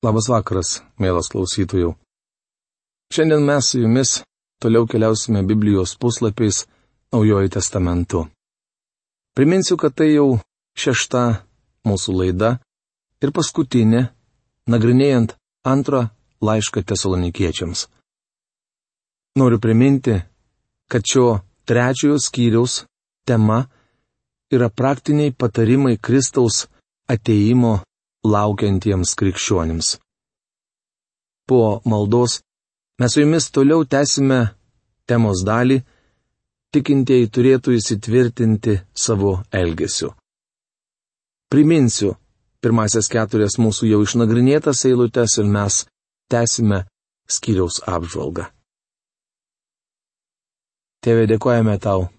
Labas vakaras, mielas klausytojų. Šiandien mes su jumis toliau keliausime Biblijos puslapiais Naujojo testamentu. Priminsiu, kad tai jau šešta mūsų laida ir paskutinė, nagrinėjant antrą laišką tesalonikiečiams. Noriu priminti, kad šio trečiojo skyriaus tema yra praktiniai patarimai Kristaus ateimo laukiantiems krikščionims. Po maldos mes su jumis toliau tęsime temos dalį, tikintieji turėtų įsitvirtinti savo elgesiu. Priminsiu pirmasias keturias mūsų jau išnagrinėtas eilutes ir mes tęsime skyriaus apžvalgą. Tėve, dėkojame tau,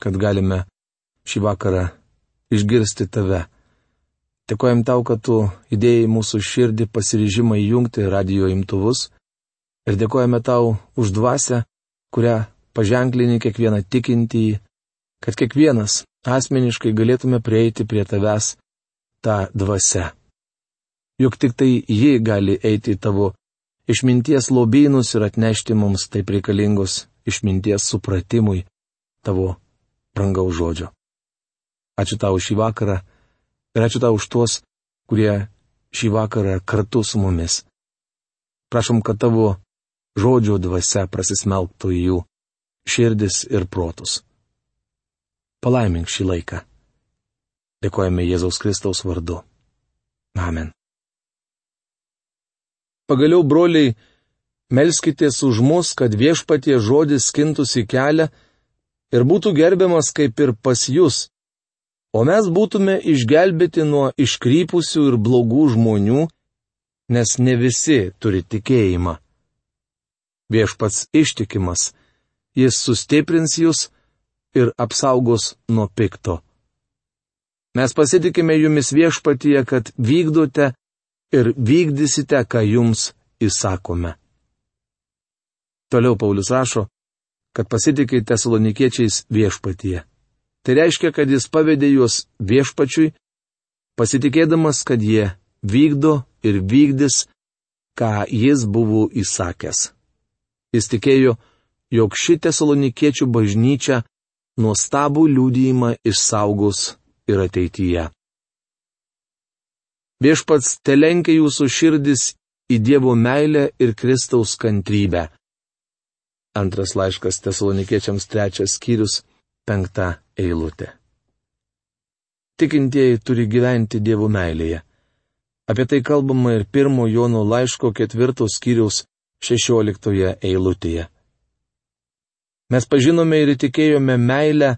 kad galime šį vakarą išgirsti tave Dėkojom tau, kad tu įdėjai mūsų širdį pasiryžimą įjungti radio imtuvus ir dėkojame tau už dvasę, kurią paženklini kiekvieną tikintįjį, kad kiekvienas asmeniškai galėtume prieiti prie tavęs tą dvasę. Juk tik tai ji gali eiti į tavo išminties lobynus ir atnešti mums taip reikalingos išminties supratimui tavo brangaus žodžio. Ačiū tau šį vakarą Ir ačiū tau už tuos, kurie šį vakarą kartu su mumis. Prašom, kad tavo žodžio dvasia prasismelktų į jų širdis ir protus. Palaimink šį laiką. Dėkojame Jėzaus Kristaus vardu. Amen. Pagaliau, broliai, melskitės už mus, kad viešpatie žodis skintųsi kelią ir būtų gerbiamas kaip ir pas jūs, o mes būtume išgelbėti nuo iškrypusių ir blogų žmonių, nes ne visi turi tikėjimą. Viešpats ištikimas, jis sustiprins jūs ir apsaugos nuo pikto. Mes pasitikime jumis viešpatyje, kad vykdote ir vykdysite, ką jums įsakome. Toliau Paulius rašo, kad pasitikite salonikiečiais viešpatyje. Tai reiškia, kad jis pavedė juos viešpačiui, pasitikėdamas, kad jie vykdo ir vykdys, ką jis buvo įsakęs. Jis tikėjo, jog ši tesalonikiečių bažnyčia nuostabų liūdėjimą išsaugos ir ateityje. Viešpats telenkia jūsų širdis į Dievo meilę ir Kristaus kantrybę. Antras laiškas tesalonikiečiams trečias skyrius penkta eilutė. Tikintieji turi gyventi Dievo meilėje. Apie tai kalbama ir pirmo Jono laiško ketvirtos skyriaus šešioliktoje eilutėje. Mes pažinome ir įtikėjome meilę,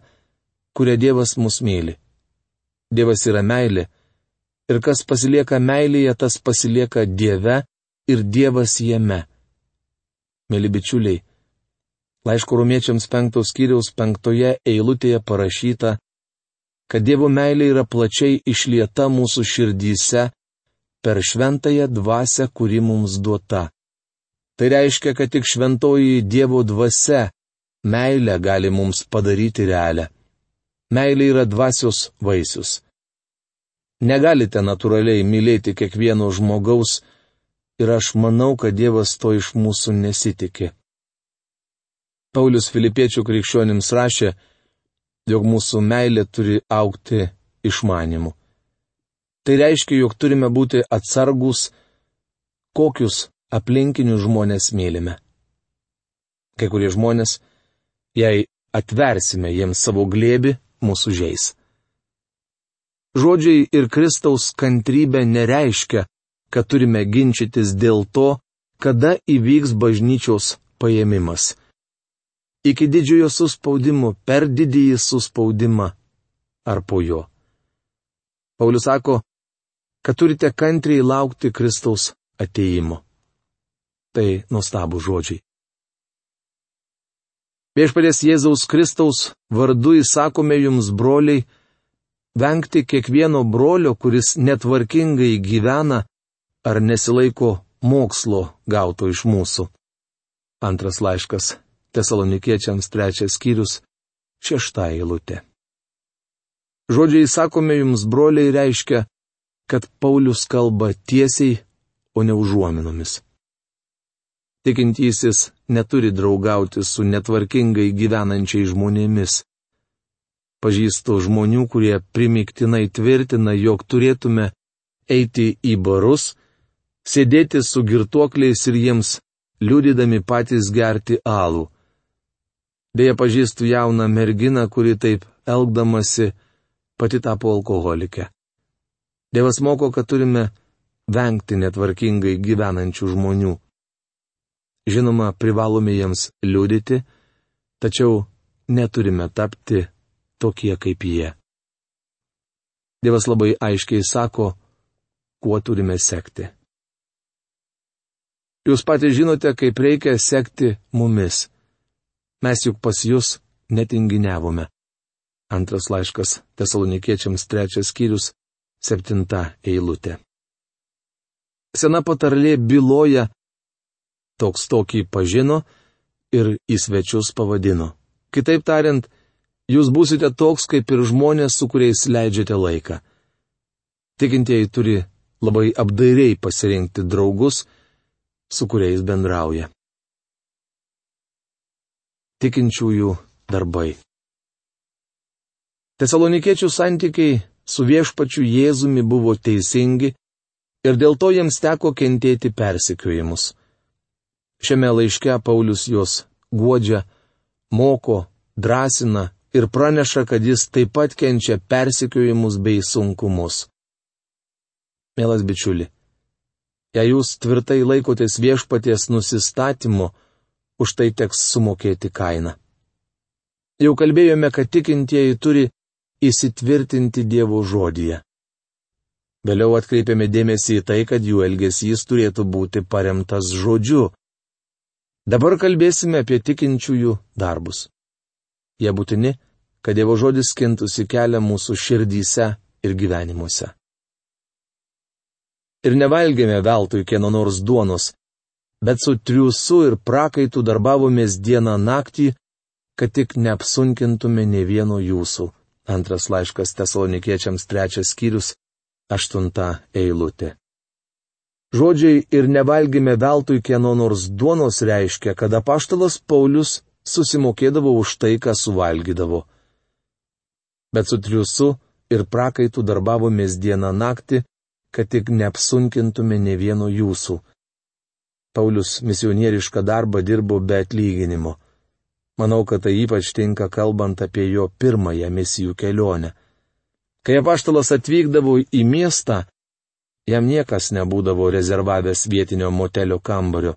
kurią Dievas mus myli. Dievas yra meilė, ir kas pasilieka meilėje, tas pasilieka Dieve ir Dievas jame. Mėly bičiuliai, Laiško rumiečiams penktos skyriaus penktoje eilutėje parašyta, kad Dievo meilė yra plačiai išlieta mūsų širdyse per šventąją dvasę, kuri mums duota. Tai reiškia, kad tik šventoji Dievo dvasia meilė gali mums padaryti realią. Meilė yra dvasios vaisius. Negalite natūraliai mylėti kiekvieno žmogaus ir aš manau, kad Dievas to iš mūsų nesitikė. Paulius filipiečių krikščionims rašė, jog mūsų meilė turi aukti išmanimu. Tai reiškia, jog turime būti atsargus, kokius aplinkinius žmonės mylime. Kai kurie žmonės, jei atversime jiems savo glėbi, mūsų žais. Žodžiai ir Kristaus kantrybė nereiškia, kad turime ginčytis dėl to, kada įvyks bažnyčios paėmimas iki didžiojo suspaudimo, per didįjį suspaudimą ar po jo. Paulius sako, kad turite kantriai laukti Kristaus ateimo. Tai nuostabų žodžiai. Viešpadės Jėzaus Kristaus vardu įsakome jums, broliai, vengti kiekvieno brolio, kuris netvarkingai gyvena ar nesilaiko mokslo gauto iš mūsų. Antras laiškas Tesalonikiečiams trečias skyrius, šešta eilutė. Žodžiai sakome jums, broliai, reiškia, kad Paulius kalba tiesiai, o ne užuominomis. Tikintysis neturi draugauti su netvarkingai gyvenančiai žmonėmis. Pažįstu žmonių, kurie primiktinai tvirtina, jog turėtume eiti į barus, sėdėti su girtuokliais ir jiems liūdydami patys gerti alų. Deja pažįstu jauną merginą, kuri taip elgdamasi pati tapo alkoholike. Dievas moko, kad turime vengti netvarkingai gyvenančių žmonių. Žinoma, privalome jiems liūdėti, tačiau neturime tapti tokie kaip jie. Dievas labai aiškiai sako, kuo turime sekti. Jūs patys žinote, kaip reikia sekti mumis. Mes juk pas jūs netinginiavome. Antras laiškas tesalonikiečiams trečias skyrius, septinta eilutė. Sena patarlė byloja, toks tokį pažino ir į svečius pavadino. Kitaip tariant, jūs būsite toks kaip ir žmonės, su kuriais leidžiate laiką. Tikintieji turi labai apdairiai pasirinkti draugus, su kuriais bendrauja. Tikinčiųjų darbai. Tesalonikiečių santykiai su viešpačiu Jėzumi buvo teisingi ir dėl to jiems teko kentėti persikiojimus. Šiame laiške Paulius juos guodžia, moko, drąsina ir praneša, kad jis taip pat kenčia persikiojimus bei sunkumus. Mielas bičiuli, jei jūs tvirtai laikotės viešpaties nusistatymu, už tai teks sumokėti kainą. Jau kalbėjome, kad tikintieji turi įsitvirtinti Dievo žodyje. Vėliau atkreipėme dėmesį į tai, kad jų elgesys turėtų būti paremtas žodžiu, Dabar kalbėsime apie tikinčiųjų darbus. Jie būtini, kad Dievo žodis skintųsi kelią mūsų širdyse ir gyvenimuose. Ir nevalgėme veltui kieno nors duonos, bet su triusu ir prakaitu darbavomės dieną naktį, kad tik neapsunkintume ne vieno jūsų. Antras laiškas tesalonikiečiams trečias skyrius, aštunta eilutė. Žodžiai ir nevalgime veltui kieno nors duonos reiškia, kad apaštalas Paulius susimokėdavo už tai, ką suvalgydavo. Bet su triusu ir prakaitu darbavomės dieną naktį, kad tik neapsunkintume ne vieno jūsų. Paulius misionierišką darbą dirbo be atlyginimo. Manau, kad tai ypač tinka kalbant apie jo pirmąją misijų kelionę. Kai apaštalas atvykdavo į miestą, Jam niekas nebūdavo rezervavęs vietinio motelio kambario.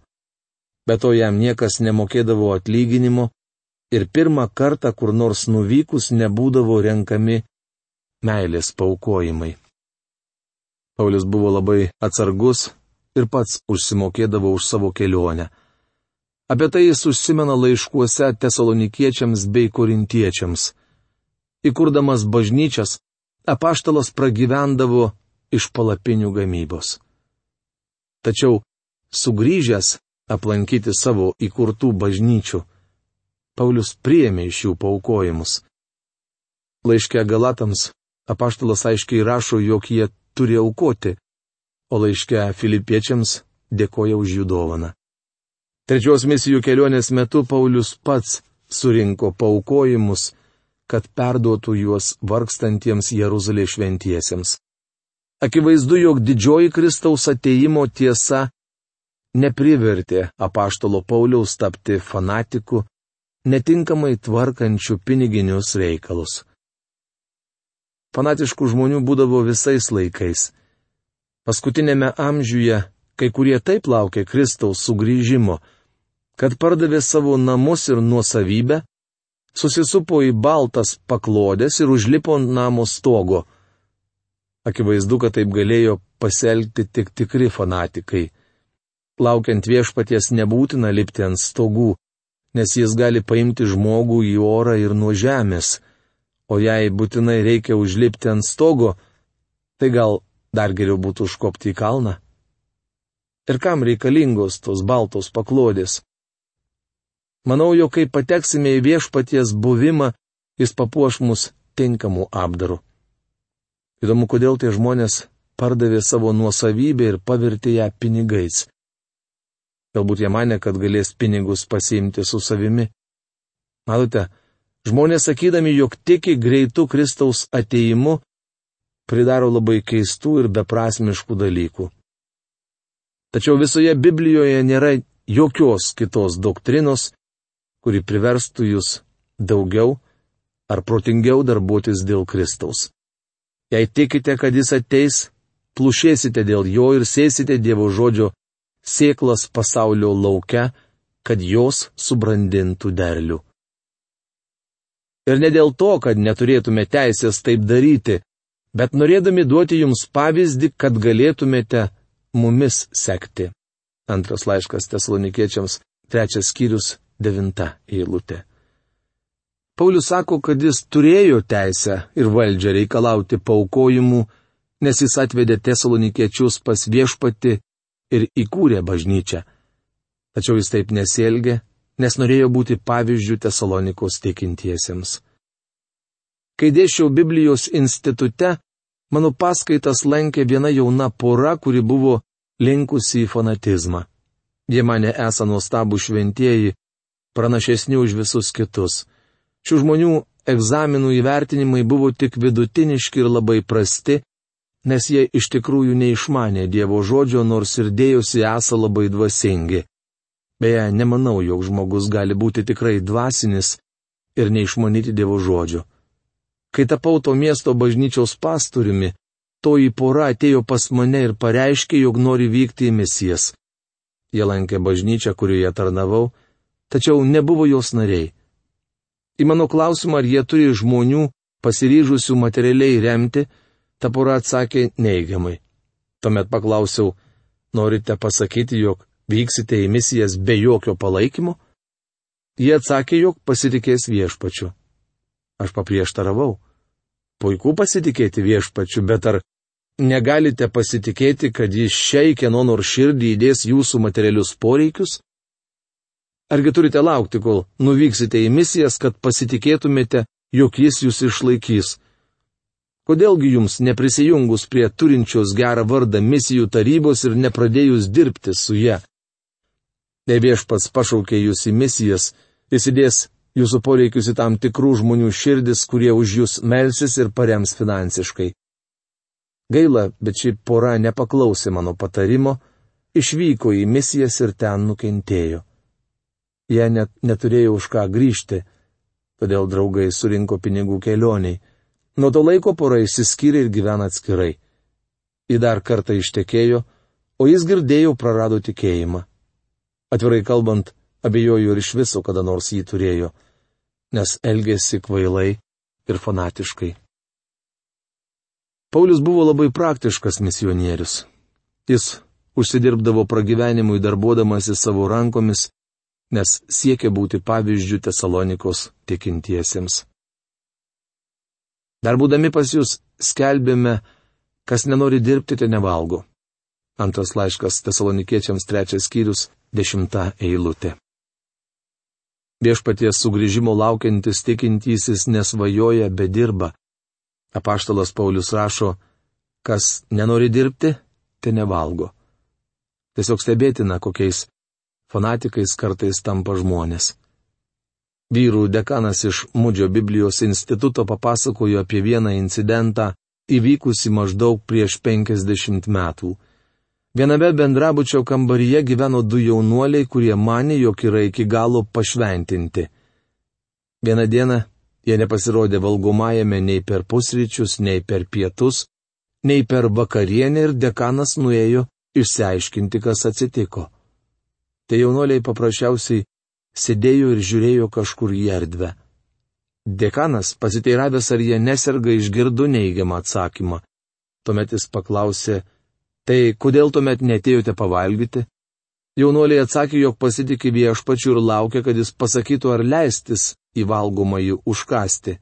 Be to jam niekas nemokėdavo atlyginimo ir pirmą kartą kur nors nuvykus nebūdavo renkami meilės paukojimai. Paulius buvo labai atsargus ir pats užsimokėdavo už savo kelionę. Apie tai jis užsimena laiškuose tesalonikiečiams bei korintiečiams. Įkurdamas bažnyčias, apaštalas pragyvendavo iš palapinių gamybos. Tačiau, sugrįžęs aplankyti savo įkurtų bažnyčių, Paulius priėmė iš jų paukojimus. Laiške Galatams apaštalas aiškiai rašo, jog jie turi aukoti, o laiške Filipiečiams dėkoja už jų dovaną. Trečios misijų kelionės metu Paulius pats surinko paukojimus, kad perduotų juos vargstantiems Jeruzalės šventiesiems. Akivaizdu, jog didžioji Kristaus ateimo tiesa neprivertė apaštalo Pauliaus tapti fanatiku, netinkamai tvarkančių piniginius reikalus. Fanatiškų žmonių būdavo visais laikais. Paskutinėme amžiuje kai kurie taip laukė Kristaus sugrįžimo, kad pardavė savo namus ir nuosavybę, susisupo į baltas paklodės ir užlipo namo stogo Akivaizdu, kad taip galėjo pasielgti tik tikri fanatikai. Laukiant viešpaties nebūtina lipti ant stogų, nes jis gali paimti žmogų į orą ir nuo žemės, o jei būtinai reikia užlipti ant stogo, tai gal dar geriau būtų užkopti į kalną. Ir kam reikalingos tos baltos paklodės? Manau, jog kai pateksime į viešpaties buvimą, jis papuoš mus tinkamų apdarų. Įdomu, kodėl tie žmonės pardavė savo nuosavybę ir pavertė ją pinigais. Galbūt jie mane, kad galės pinigus pasiimti su savimi. Matote, žmonės sakydami, jog tiki greitų Kristaus ateimu, pridaro labai keistų ir beprasmiškų dalykų. Tačiau visoje Biblijoje nėra jokios kitos doktrinos, kuri priverstų jūs daugiau ar protingiau darbuotis dėl Kristaus. Jei tikite, kad jis ateis, plušėsite dėl jo ir sėsite Dievo žodžio sėklas pasaulio laukia, kad jos subrandintų derlių. Ir ne dėl to, kad neturėtume teisės taip daryti, bet norėdami duoti jums pavyzdį, kad galėtumėte mumis sekti. Antras laiškas tesalonikiečiams, trečias skyrius, devinta eilutė. Paulius sako, kad jis turėjo teisę ir valdžią reikalauti paukojimų, nes jis atvedė tesalonikiečius pas viešpati ir įkūrė bažnyčią. Tačiau jis taip nesielgė, nes norėjo būti pavyzdžių tesalonikos tikintiesiems. Kai dėšiau Biblijos institute, mano paskaitas lankė viena jauna pora, kuri buvo linkusi į fanatizmą. Jie mane esą nuostabų šventieji, pranašesni už visus kitus. Šių žmonių egzaminų įvertinimai buvo tik vidutiniški ir labai prasti, nes jie iš tikrųjų neišmanė Dievo žodžio, nors ir dėjosi esą labai dvasingi. Beje, nemanau, jog žmogus gali būti tikrai dvasinis ir neišmanyti Dievo žodžio. Kai tapau to miesto bažnyčios pastoriumi, toji pora atėjo pas mane ir pareiškė, jog nori vykti į misijas. Jie lankė bažnyčią, kurioje tarnavau, tačiau nebuvo jos nariai. Į mano klausimą, ar jie turi žmonių pasiryžusių materialiai remti, ta pora atsakė neigiamai. Tuomet paklausiau, norite pasakyti, jog vyksite į misijas be jokio palaikymo? Jie atsakė, jog pasitikės viešpačiu. Aš paprieštaravau. Puiku pasitikėti viešpačiu, bet ar negalite pasitikėti, kad jis šiai kieno nors širdį įdės jūsų materialius poreikius? Argi turite laukti, kol nuvyksite į misijas, kad pasitikėtumėte, jog jis jūs išlaikys? Kodėlgi jums neprisijungus prie turinčios gerą vardą misijų tarybos ir nepradėjus dirbti su ją? Ne viešpats pašaukė jūs į misijas, jis įdės jūsų poreikius į tam tikrų žmonių širdis, kurie už jūs melsis ir parems finansiškai. Gaila, bet ši pora nepaklausė mano patarimo, išvyko į misijas ir ten nukentėjo. Jie net neturėjo už ką grįžti, todėl draugai surinko pinigų kelioniai. Nuo to laiko pora išsiskyrė ir gyvena atskirai. Į dar kartą ištekėjo, o jis girdėjau prarado tikėjimą. Atvirai kalbant, abejoju ir iš viso kada nors jį turėjo, nes elgėsi kvailai ir fanatiškai. Paulius buvo labai praktiškas misionierius. Jis užsidirbdavo pragyvenimui darbuodamasi savo rankomis nes siekia būti pavyzdžių Tesalonikos tikintiesiems. Dar būdami pas jūs skelbėme, kas nenori dirbti, te nevalgo. Antras laiškas Tesalonikiečiams trečias skyrius, dešimta eilutė. Viešpaties sugrįžimo laukiantis tikintysis nesvajoja, bet dirba. Apaštalas Paulius rašo, kas nenori dirbti, te nevalgo. Tiesiog stebėtina, kokiais fanatikais kartais tampa žmonės. Vyrų dekanas iš Mudžio Biblijos instituto papasakojo apie vieną incidentą įvykusi maždaug prieš 50 metų. Viename bendrabučio kambaryje gyveno du jaunuoliai, kurie mane, jog yra iki galo pašventinti. Vieną dieną jie nepasirodė valgomajame nei per pusryčius, nei per pietus, nei per vakarienę ir dekanas nuėjo išsiaiškinti, kas atsitiko tai jaunuoliai paprasčiausiai sėdėjo ir žiūrėjo kažkur į erdvę. Dekanas, pasiteiravęs, ar jie neserga, išgirdo neigiamą atsakymą. Tuomet jis paklausė, tai kodėl tuomet netėjote pavalgyti? Jaunuoliai atsakė, jog pasitikė viešpačiu ir laukia, kad jis pasakytų, ar leistis į valgomąjį užkasti.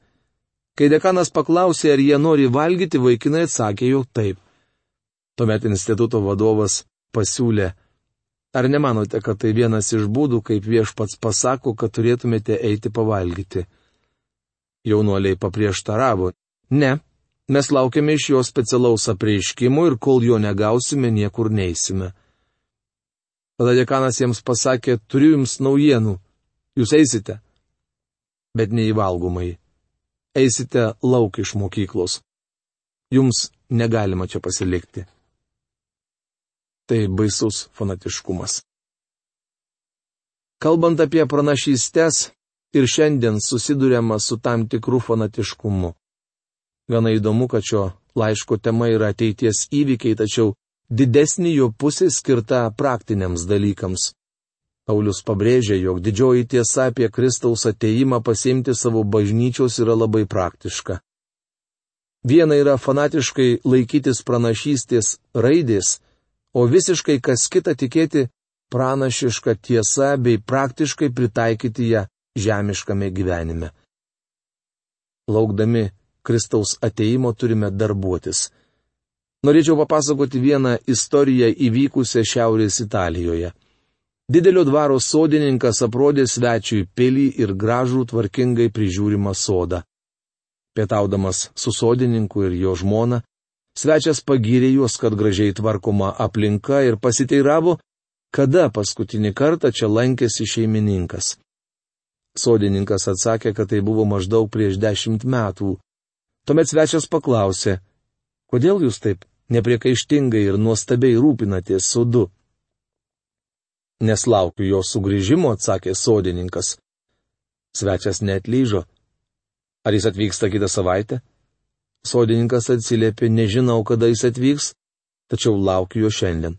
Kai dekanas paklausė, ar jie nori valgyti, vaikinai atsakė, jog taip. Tuomet instituto vadovas pasiūlė, Ar nemanote, kad tai vienas iš būdų, kaip viešpats pasako, kad turėtumėte eiti pavalgyti? Jaunuoliai paprieštaravo. Ne, Mes laukiame iš jo specialaus apreiškimo ir kol jo negausime, niekur neįsime. Tada dekanas jiems pasakė, turiu jums naujienų. Jūs eisite, bet neįvalgomai. Eisite lauk iš mokyklos. Jums negalima čia pasilikti. Tai baisus fanatiškumas. Kalbant apie pranašystės, ir šiandien susidurėma su tam tikru fanatiškumu. Gana įdomu, kad šio laiško tema yra ateities įvykiai, tačiau didesnį jo pusė skirta praktiniams dalykams. Paulius pabrėžia, jog didžioji tiesa apie Kristaus ateimą pasimti savo bažnyčios yra labai praktiška. Viena yra fanatiškai laikytis pranašystės raidės, o visiškai kas kita tikėti pranašišką tiesą bei praktiškai pritaikyti ją žemiškame gyvenime. Laukdami Kristaus ateimo turime darbuotis. Norėčiau papasakoti vieną istoriją įvykusią Šiaurės Italijoje. Didelio dvaro sodininkas aprodė svečiui pilį ir gražų tvarkingai prižiūrimą sodą. Pietaudamas su sodininku ir jo žmona, svečias pagyrė juos, kad gražiai tvarkoma aplinka ir pasiteiravo, kada paskutinį kartą čia lankėsi šeimininkas. Sodininkas atsakė, kad tai buvo maždaug prieš dešimt metų. Tuomet svečias paklausė, kodėl jūs taip nepriekaištingai ir nuostabiai rūpinatės sudu? Neslaukiu jo sugrįžimo, atsakė sodininkas. Svečias netlyžo. Ar jis atvyksta kitą savaitę? Sodininkas atsiliepė, nežinau, kada jis atvyks, tačiau laukiu jo šiandien.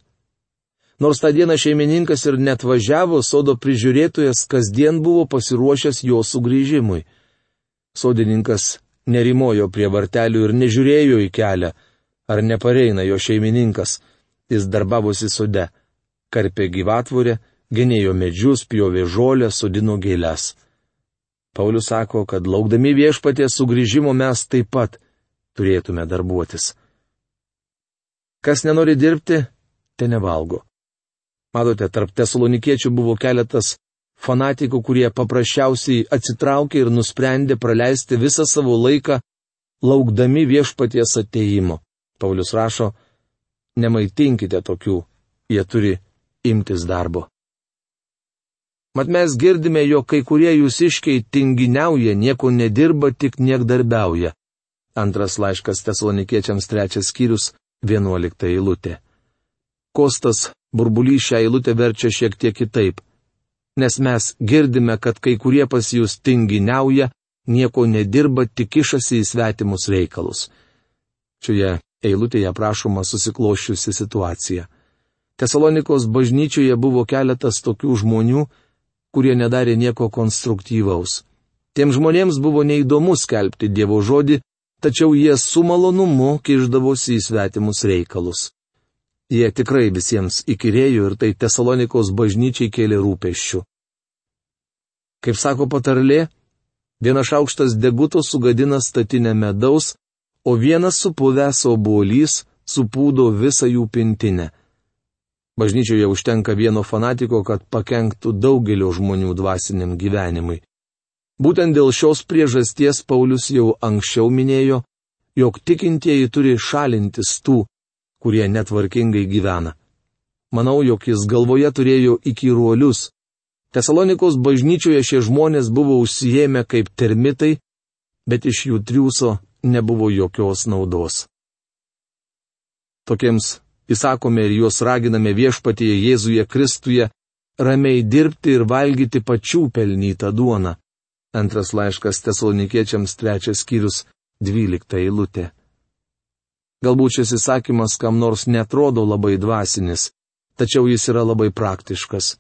Nors tą dieną šeimininkas ir net važiavo, sodo prižiūrėtojas kasdien buvo pasiruošęs jo sugrįžimui. Sodininkas nerimojo prie vartelių ir nežiūrėjo į kelią, ar nepareina jo šeimininkas. Jis darbavosi sode, karpė gyvatvorę, genėjo medžius, pjovė žolę, sodino gėlės. Paulius sako, kad laukdami viešpaties sugrįžimo mes taip pat turėtume darbuotis. Kas nenori dirbti, te nevalgo. Matote, tarp tesalonikiečių buvo keletas fanatikų, kurie paprasčiausiai atsitraukė ir nusprendė praleisti visą savo laiką laukdami viešpaties ateimo. Paulius rašo, nemaitinkite tokių, jie turi imtis darbo. Mat mes girdime, jog kai kurie jūs iškiai tinginiauja, nieko nedirba, tik niekdarbiauja. Antras laiškas tesalonikiečiams trečias skyrius, vienuolikta eilutė. Kostas burbulys šią eilutę verčia šiek tiek kitaip. Nes mes girdime, kad kai kurie pas jūs tinginiauja, nieko nedirba, tik išasi į svetimus reikalus. Šioje eilutėje aprašoma susiklošiusi situacija. Tesalonikos bažnyčioje buvo keletas tokių žmonių, kurie nedarė nieko konstruktyvaus. Tiem žmonėms buvo neįdomu skelbti Dievo žodį, tačiau jie su malonumu kiždavosi į svetimus reikalus. Jie tikrai visiems įkyrėjo ir tai Tesalonikos bažnyčiai kėlė rūpeščių. Kaip sako patarlė, vienas šaukštas deguto sugadina statinę medaus, o vienas supuvęs obuolys supūdo visą jų pintinę. Bažnyčioje užtenka vieno fanatiko, kad pakenktų daugelio žmonių dvasiniam gyvenimui. Būtent dėl šios priežasties Paulius jau anksčiau minėjo, jog tikintieji turi šalintis tų, kurie netvarkingai gyvena. Manau, jog jis galvoje turėjo įkyruolius. Tesalonikos bažnyčioje šie žmonės buvo užsijėmę kaip termitai, bet iš jų triūso nebuvo jokios naudos. Tokiems įsakome ir juos raginame viešpatyje Jėzuje Kristuje ramiai dirbti ir valgyti pačių pelnytą duoną. Antras laiškas tesalonikiečiams trečias skyrius, dvylikta eilutė. Galbūt šis įsakymas kam nors netrodo labai dvasinis, tačiau jis yra labai praktiškas.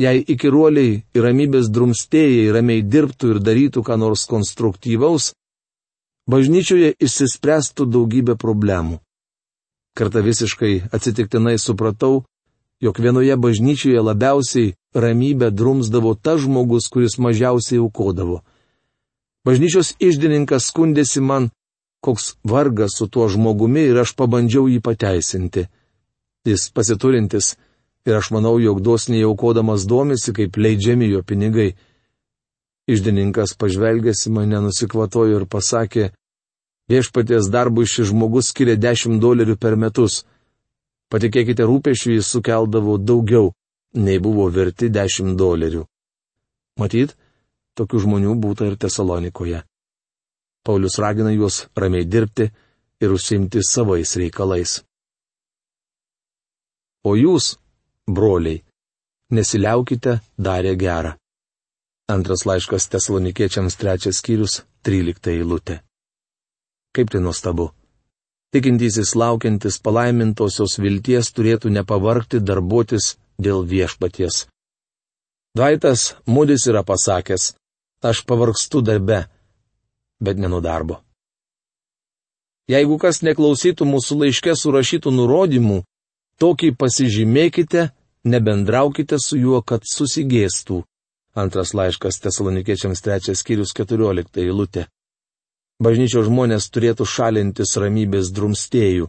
Jei įkiruoliai ir ramybės drumstėjai ramiai dirbtų ir darytų ką nors konstruktyvaus, bažnyčioje išsispręstų daugybė problemų. Kartą visiškai atsitiktinai supratau, jog vienoje bažnyčioje labiausiai ramybę drumsdavo tas žmogus, kuris mažiausiai aukodavo. Bažnyčios išdininkas skundėsi man, koks vargas su tuo žmogumi ir aš pabandžiau jį pateisinti. Jis pasiturintis ir aš manau, jog dosniai aukodamas domisi, kaip leidžiami jo pinigai. Išdininkas pažvelgėsi mane nusikvatojo ir pasakė, Viešpaties darbui šis žmogus skiria 10 dolerių per metus. Patikėkite, rūpešių jis sukeldavo daugiau, nei buvo verti 10 dolerių. Matyt, tokių žmonių būta ir Tesalonikoje. Paulius ragina juos ramiai dirbti ir užsimti savais reikalais. O jūs, broliai, nesiliaukite darę gerą. Antras laiškas tesalonikiečiams trečias skyrius, trylikta eilutė. Kaip tai nuostabu. Tikintysis laukiantis palaimintosios vilties turėtų nepavarkti darbuotis dėl viešpaties. Daitas Mudis yra pasakęs, aš pavargstu darbe, bet ne nuo darbo. Jeigu kas neklausytų mūsų laiške surašytų nurodymų, tokį pasižymėkite, nebendraukite su juo, kad susigėstų. Antras laiškas tesalonikiečiams trečias skyrius keturiolikta eilutė. Bažnyčios žmonės turėtų šalintis ramybės drumstėjų.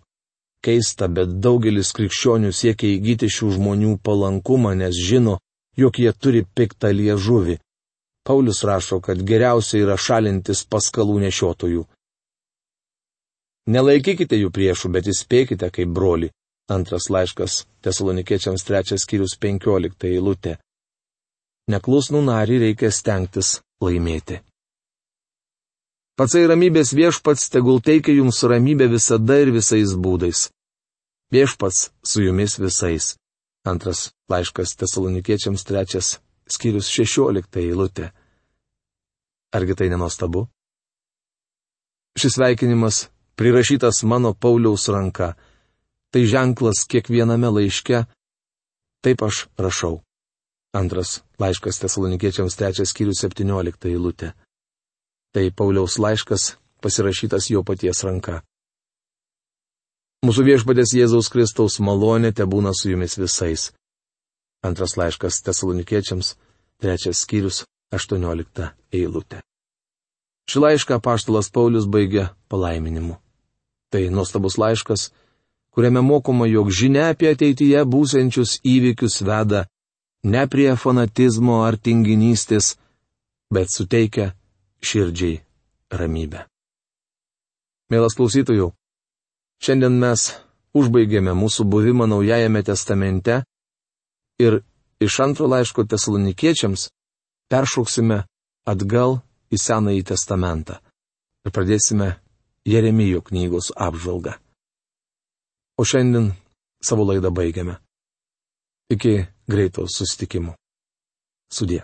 Keista, bet daugelis krikščionių siekia įgyti šių žmonių palankumą, nes žino, jog jie turi piktą liežuvį. Paulius rašo, kad geriausia yra šalintis paskalų nešiotojų. Nelaikykite jų priešų, bet įspėkite kaip broli. Antras laiškas tesalonikiečiams trečias skyrius penkiolikta eilutė. Neklusnų narį reikia stengtis laimėti. Patsai ramybės viešpats tegul teikia jums ramybę visada ir visais būdais. Viešpats su jumis visais. Antras laiškas tesalonikiečiams trečias, skyrius šešiolikta eilutė. Argi tai nenostabu? Šis sveikinimas prirašytas mano Pauliaus ranka. Tai ženklas kiekviename laiške. Taip aš rašau. Antras laiškas tesalonikiečiams trečias skyrius septyniolikta eilutė. Tai Pauliaus laiškas pasirašytas jo paties ranka. Mūsų viešpadės Jėzaus Kristaus malonė te būna su jumis visais. Antras laiškas tesalonikiečiams, trečias skyrius, aštuoniolikta eilutė. Šį laišką paštalas Paulius baigė palaiminimu. Tai nuostabus laiškas, kuriame mokoma, jog žinia apie ateityje būsiančius įvykius veda ne prie fanatizmo ar tinginystės, bet suteikia širdžiai ramybę. Mielas klausytojų, šiandien mes užbaigėme mūsų buvimą Naujajame testamente ir iš antro laiško tesalonikiečiams peršauksime atgal į Senąjį testamentą ir pradėsime Jeremijo knygos apžvalgą. O šiandien savo laidą baigiame. Iki greito susitikimo. Sudė.